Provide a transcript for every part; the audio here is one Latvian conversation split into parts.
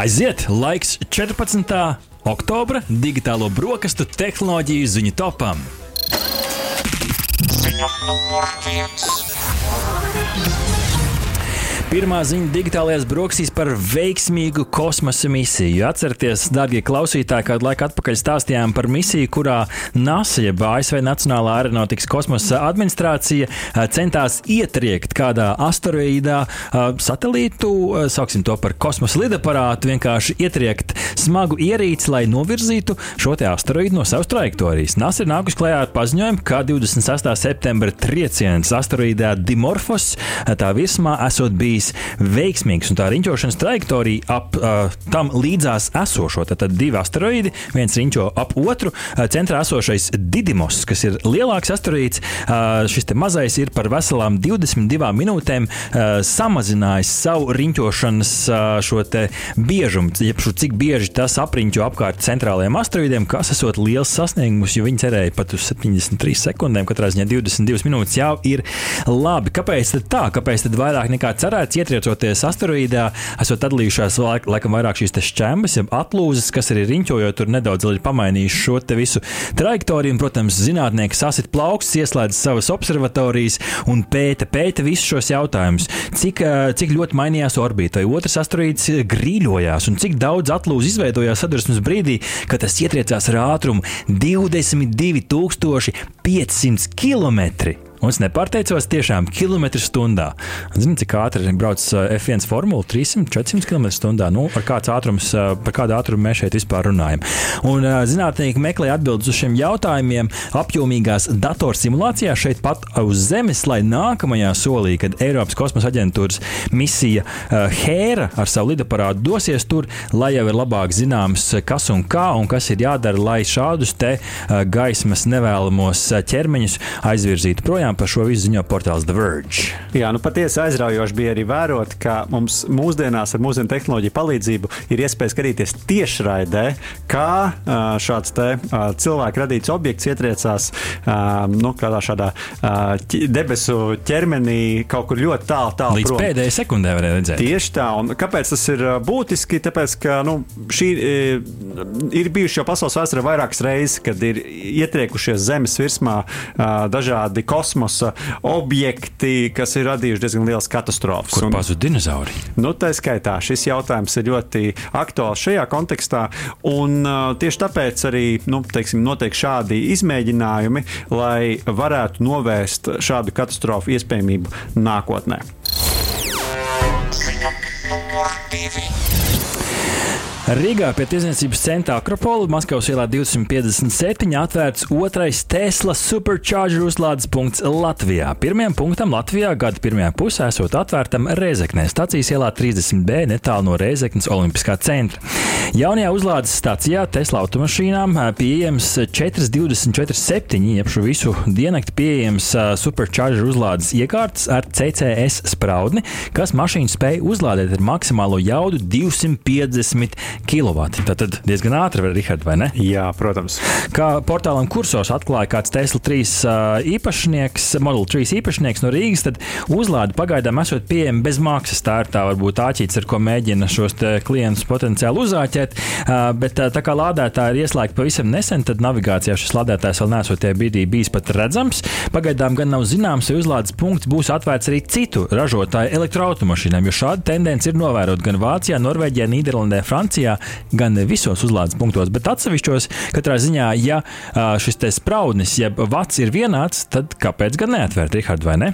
Aiziet, laiks 14. oktobra digitālo brokastu tehnoloģiju ziņu topam. Ziņa numur viens. Pirmā ziņa digitālajās brokastīs par veiksmīgu kosmosa misiju. Atcerieties, darbie klausītāji, kādu laiku atpakaļ stāstījām par misiju, kurā NASA, jeb ASV Nacionālā aeronautikas kosmosa administrācija, centās ietriekt kādā asteroīdā satelītu, sauksim to par kosmosa lidaparātu, vienkārši ietriekt smagu ierīci, lai novirzītu šo asteroīdu no savas trajektorijas. NASA ir nākus klajā ar paziņojumu, ka 26. septembra trieciens asteroīdā Dimorphos tā virsmā esot bijis bijis veiksmīgs. Un tā riņķošanas trajektorija ap uh, tam līdzās esošo, tad divi asteroīdi, viens riņķo ap otru. Uh, centrā esošais Didimos, kas ir lielāks asteroīds, uh, šis mazais ir par veselām 22 minūtēm uh, samazinājis savu riņķošanas uh, biežumu, jeb šo, cik bieži tas apriņķo apkārt centrālajiem asteroīdiem, kas esot liels sasniegums, jo viņi cerēja pat uz 73 sekundēm, katrā ziņā 22 minūtes jau ir labi. Kāpēc tā? Kāpēc tad vairāk nekā cerēts? Pēc ietriecoties asteroīdā, esot atdalījušās laik, laikam vairāk šīs šķembas, jeb atlūzes, kas arī riņķojot, tur nedaudz ir pamainījuši šo visu trajektoriju. Un, protams, zinātnieki sasit plaukstus, ieslēdz savas observatorijas un pēta, pēta visus šos jautājumus. Cik, cik ļoti mainījās orbīta, vai otrs asteroīds grīļojās, un cik daudz atlūzes izveidojās sadursmes brīdī, kad tas ietriecās ar ātrumu 22,500 km. Un es nepārteicos tiešām kilometru stundā. Zini, cik ātri brauc eh, F1 formula? 300, 400 km/h. Nu, ar kāds ātrums, eh, par kādu ātrumu mēs šeit vispār runājam. Un eh, zinātnieki meklē atbildes uz šiem jautājumiem apjomīgās datorsimulācijās šeit pat uz Zemes, lai nākamajā solī, kad Eiropas kosmosa aģentūras misija Hēra ar savu lidaparātu dosies tur, lai jau ir labāk zināms, kas un kā un kas ir jādara, lai šādus te gaismas nevēlamos ķermeņus aizvirzītu projām joprojām par šo visu ziņo portāls The Verge. Jā, nu patiesi aizraujoši bija arī vērot, ka mums mūsdienās ar mūsdienu tehnoloģiju palīdzību ir iespēja skatīties tiešraidē, kā šāds te cilvēku radīts objekts ietriecās nu, kādā šādā debesu ķermenī kaut kur ļoti tālu, tālu. Līdz prom. pēdējai sekundē varēja redzēt. Tieši tā, un kāpēc tas ir būtiski? Tāpēc, ka nu, šī ir bijuši jau pasaules vēsturē vairākas reizes, kad ir ietriekušies Zemes virsmā dažādi kosmosa kosmosa objekti, kas ir radījuši diezgan lielas katastrofas. Kur pazuda dinozauri? Nu, tā skaitā šis jautājums ir ļoti aktuāls šajā kontekstā, un uh, tieši tāpēc arī nu, teiksim, notiek šādi izmēģinājumi, lai varētu novērst šādu katastrofu iespējamību nākotnē. Numur divi. Rīgā pie tiesniecības centra Akropola Maskavas ielā 257 atvērts otrais Tesla Supercharger uzlādes punkts Latvijā. Pirmajam punktam Latvijā gada pirmajā pusē esot atvērtam Reizeknē stacijas ielā 30B netālu no Reizeknas Olimpiskā centra. Jaunajā uzlādes stācijā Tesla automašīnām pieejams 4,24,7, jeb šo visu diennakti pieejams Supercharger uzlādes iekārtas ar CCS spraudni, kas mašīnu spēj uzlādēt ar maksimālo jaudu 250 kW. Tad diezgan ātri, var, Richard, vai ne? Jā, protams. Kā portālam kursos atklāja kāds Tesla 3 īpašnieks, Model 3 īpašnieks no Rīgas, tad uzlāde pagaidām esot pieejama bez maksas. Tā ir tā varbūt āķīts, ar ko mēģina šos klientus potenciāli uzāķēt. Bet tā kā lādētāji ir ieslēgti pavisam nesen, tad navigācijā šis lādētājs vēl nesot tie brīdī bijis pat redzams. Pagaidām gan nav zināms, vai uzlādes punkts būs atvērts arī citu ražotāju elektroautomašīnām, jo šāda tendence ir novērota gan Vācijā, Norvēģijā, Nīderlandē, Francijā. Latvijā, gan visos uzlādes punktos, bet atsevišķos. Katrā ziņā, ja šis spraudnis, jeb vats ir vienāds, tad kāpēc gan neatvērt, Rihard, vai ne?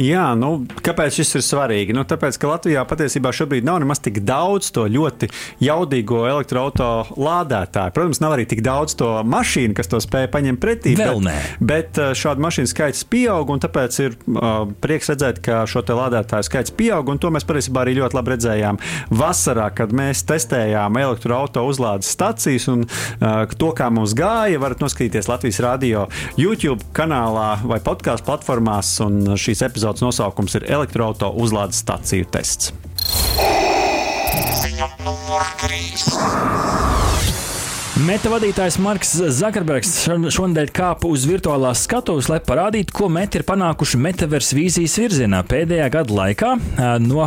Jā, nu, kāpēc šis ir svarīgi? Nu, tāpēc, ka Latvijā patiesībā šobrīd nav nemaz tik daudz to ļoti jaudīgo elektroautorātu lādētāju. Protams, nav arī tik daudz to mašīnu, kas to spēj paņemt pretī. Vēl bet, nē. Bet šādu mašīnu skaits pieaug, un tāpēc ir uh, prieks redzēt, ka šo lādētāju skaits pieaug, un to mēs patiesībā arī ļoti labi redzējām vasarā, kad mēs testējām vairākām elektroautorāta uzlādes stacijas. Un, uh, to, kā mums gāja, varat noskatīties Latvijas Rādio YouTube kanālā vai podkāstu platformās. Šīs epizodes nosaukums ir Elektroautorāta uzlādes staciju tests. Ziņa numur 3. Meta vadītājs Marks Zakarbergs šonadēļ kāpa uz virtuālās skatuves, lai parādītu, ko Meta ir panākuši metaverse vīzijas virzienā pēdējā gada laikā. No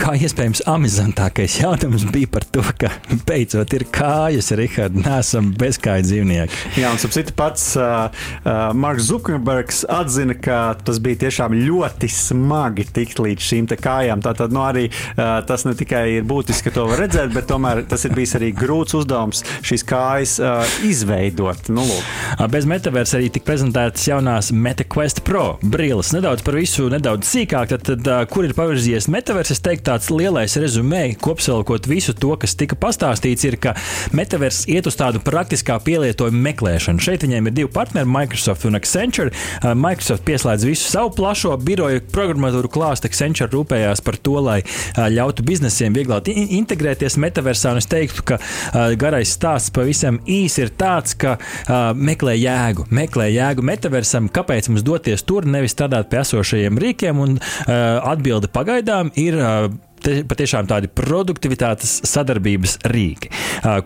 kā iespējams amizantākais jautājums bija par to, ka beidzot ir kājas, Rihard, nesam bezkāju dzīvnieki. Jā, un sapcīt pats uh, uh, Marks Zukarbergs atzina, ka tas bija tiešām ļoti smagi tikt līdz šīm kājām. Tātad nu, arī uh, tas ne tikai ir būtiski, ka to var redzēt, bet tomēr tas ir bijis arī grūts uzdevums šīs kājas kājas uh, izveidot. Nu, lūk. Bez metaversa arī tika prezentētas jaunās MetaQuest Pro brilles. Nedaudz par visu, nedaudz sīkāk, tad, tad uh, kur ir pavirzījies metaverss? Es teiktu, tāds lielais rezumē, kopsavilkot visu to, kas tika pastāstīts, ir, ka metaverss iet uz tādu praktiskā pielietojuma meklēšanu. Šeit viņiem ir divi partneri, Microsoft un Accenture. Uh, Microsoft pieslēdz visu savu plašo biroju programmatūru klāstu, Accenture rūpējās par to, lai uh, ļautu biznesiem vieglāk integrēties metaversā. Un es teiktu, ka uh, garais stāsts pavisam pavisam īsi ir tāds, ka uh, meklē jēgu, meklē jēgu metaversam, kāpēc mums doties tur, nevis strādāt pie esošajiem rīkiem. Un uh, atbilde pagaidām ir. Uh, te, patiešām tādi produktivitātes sadarbības rīki,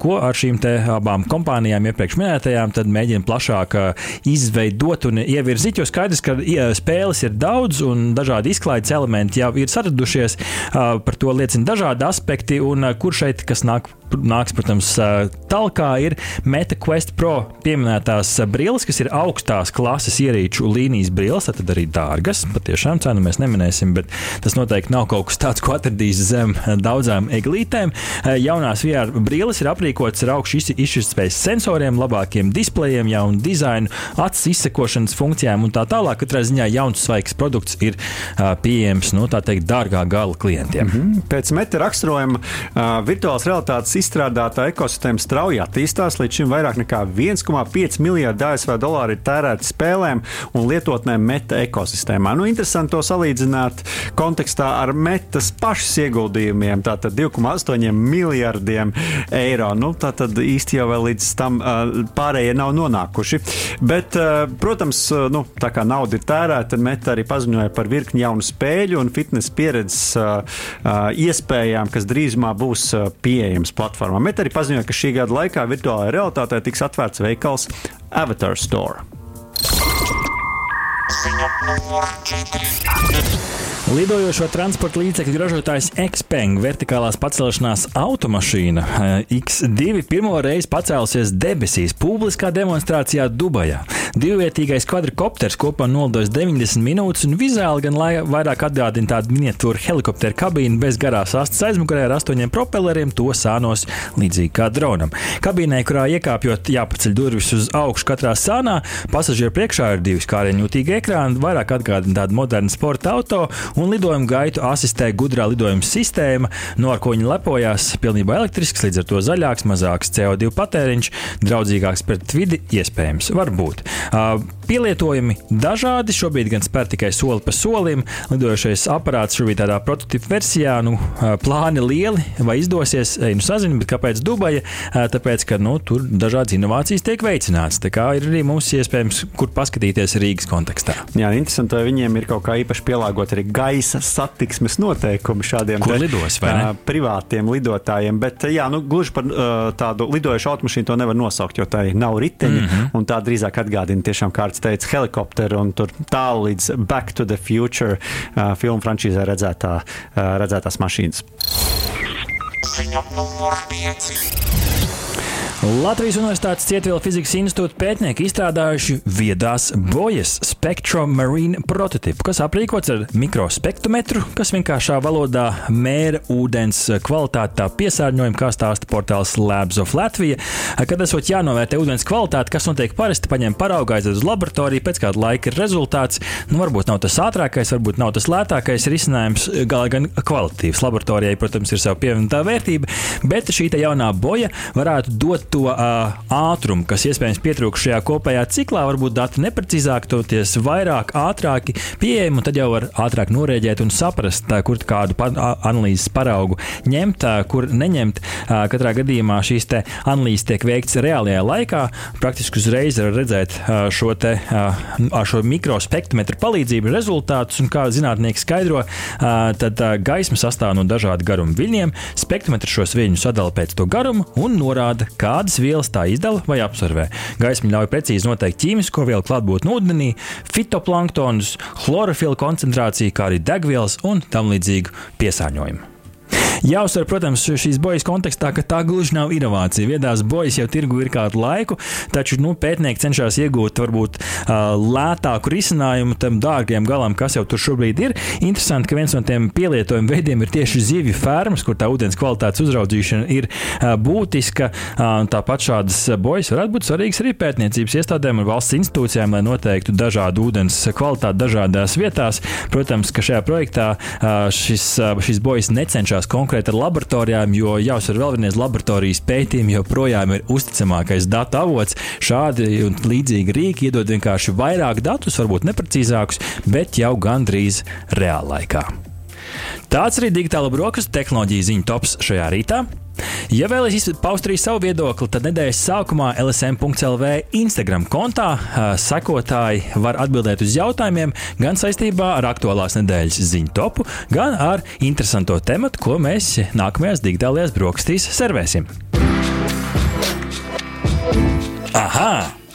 ko ar šīm abām kompānijām, iepriekš minētajām, mēģina plašāk izveidot un ievirzīt. Jo skaidrs, ka spēles ir daudz un dažādi izklaides elementi jau ir saradušies. Par to liecina dažādi aspekti, un kur šeit kas nāk nāks, protams, tālāk ir MetaQuest Pro pieminētās brilles, kas ir augstās klases ierīču līnijas brilles, tad arī dārgas. Patiešām cenu mēs neminēsim, bet tas noteikti nav kaut kas tāds, ko atradīs zem daudzām eglītēm. Jaunās VR brilles ir aprīkotas ar augšu izšķirtspējas sensoriem, labākiem displejiem, jaunu dizainu, acis izsekošanas funkcijām un tā tālāk. Katrā ziņā jauns svaigs produkts ir pieejams nu, tā teikt dārgā gala klientiem. Mm -hmm. Pēc meta raksturojuma virtuālās realitātes izstrādātā ekosistēma strauji attīstās. Līdz šim vairāk nekā 1,5 miljardu ASV dolāru ir tērēti spēlēm un lietotnēm meta ekosistēmā. Nu, interesanti to salīdzināt kontekstā ar metas pašas ieguldījumiem, tātad 2,8 miljardiem eiro. Nu, tātad īsti jau līdz tam pārējie nav nonākuši. Bet, protams, nu, tā kā nauda ir tērēta, Meta arī paziņoja par virkni jaunu spēļu un fitnesa pieredzes iespējām, kas drīzumā būs pieejamas platformā. Meta arī paziņoja, ka šī gada laikā virtuālajā realitātē tiks atvērts veikals Avatar Store. Ziņa numur 4. Lidojošo transporta līdzekļu ražotājs Xpeng vertikālās pacelšanās automašīna eh, X2 pirmo reizi pacēlusies debesīs publiskā demonstrācijā Dubajā. Divvietīgais kvadrikopters kopā nolidos 90 minūtes, un vizuāli gan vairāk atgādina tādu miniatūru helikopteru kabīnu bez garās astes aizmugurē ar astoņiem propelleriem, to sānos līdzīgi kā dronam. Kabīnē, kurā iekāpjot, jāpaceļ durvis uz augšu katrā sānā, pasažieru priekšā ir divi skāriņūtīgi ekrāni, vairāk atgādina tādu modernu sporta auto un lidojumu gaitu asistē gudrā lidojuma sistēma, no ar ko viņi lepojās, pilnībā elektrisks, līdz ar to zaļāks, mazāks CO2 patēriņš, draudzīgāks pret vidi, iespējams, var būt. Uh, Pielietojumi dažādi, šobrīd gan spēr tikai soli pa solim. Lidojošais aparāts šobrīd tādā prototypa versijā, nu, plāni lieli, vai izdosies, nu sazini, bet kāpēc Dubaja? Tāpēc, ka nu, tur dažādas inovācijas tiek veicināts. Tā kā ir arī mums iespējams, kur paskatīties Rīgas kontekstā. Jā, interesanti, vai viņiem ir kaut kā īpaši pielāgot arī gaisa satiksmes noteikumi šādiem te, lidos, uh, privātiem lidotājiem. Bet, jā, nu, gluži par uh, tādu lidojošu automašīnu to nevar nosaukt, jo tā nav riteņi. Mm -hmm. Un tā drīzāk atgādina tiešām kārtas teica helikopteru un tur tālu līdz Back to the Future uh, filmu frančīzē redzētā, uh, redzētās mašīnas. Ziņa numur 5. Latvijas Universitātes Cietvielu fizikas institūta pētnieki izstrādājuši viedās bojas Spectrum Marine prototipu, kas aprīkots ar mikrospektrometru, kas vienkāršā valodā mēra ūdens kvalitāti tā piesārņojumu, kā stāsta portāls Labs of Latvija. Kad esot jānovērtē ūdens kvalitāte, kas notiek parasti, paņem paraugu aiziet uz laboratoriju, pēc kāda laika ir rezultāts. Nu, varbūt nav tas ātrākais, varbūt nav tas lētākais risinājums, galā gan kvalitatīvs. Laboratorijai, protams, ir sava pievienotā vērtība, bet šī jaunā boja varētu dot to uh, ātrumu, kas iespējams pietrūkst šajā kopējā ciklā, varbūt dati neprecīzāk, toties vairāk, ātrāk pieejami, un tad jau var ātrāk norēģēt un saprast, tā, kur kādu pa, analīzes paraugu ņemt, tā, kur neņemt. Uh, katrā gadījumā šīs analīzes tiek veikts reālajā laikā. Praktiski uzreiz var redzēt uh, šo, te, uh, šo mikrospektrometru palīdzību rezultātus, un kā zinātnieki skaidro, uh, tad uh, gaisma sastāv no dažādu garumu viļņiem. Spektrometrs šos viļņus sadala pēc to garumu un norāda, kāda kādas vielas tā izdala vai absorbē. Gaisma ļauj precīzi noteikt ķīmisko vielu klātbūtni ūdenī, fitoplanktonus, chlorofilu koncentrāciju, kā arī degvielas un tam līdzīgu piesārņojumu. Jāuzsver, protams, šīs bojas kontekstā, ka tā gluži nav inovācija. Viedās bojas jau tirgu ir kādu laiku, taču nu, pētnieki cenšas iegūt varbūt lētāku risinājumu tam dārgiem galam, kas jau tur šobrīd ir. Interesanti, ka viens no tiem pielietojuma veidiem ir tieši zivju fermas, kur tā ūdens kvalitātes uzraudzīšana ir būtiska. Tāpat šādas bojas varētu būt svarīgas arī pētniecības iestādēm un valsts institūcijām, lai noteiktu dažādu ūdens kvalitāti dažādās vietās. Protams, ka šajā projektā šis, šis bojas necenšas konkurēt konkrēti ar laboratorijām, jo jāuzsver vēl vienreiz, laboratorijas pētījumi joprojām ir uzticamākais datu avots. Šādi un līdzīgi rīki iedod vienkārši vairāk datus, varbūt neprecīzākus, bet jau gandrīz reālaikā. Tāds arī digitāla brokastu tehnoloģija ziņu tops šajā rītā. Ja vēlaties paust arī savu viedokli, tad nedēļas sākumā LSM.CLV Instagram kontā sekotāji var atbildēt uz jautājumiem gan saistībā ar aktuālās nedēļas ziņu topu, gan ar interesanto tematu, ko mēs nākamajās digitālajās brokastīs servēsim. Aha!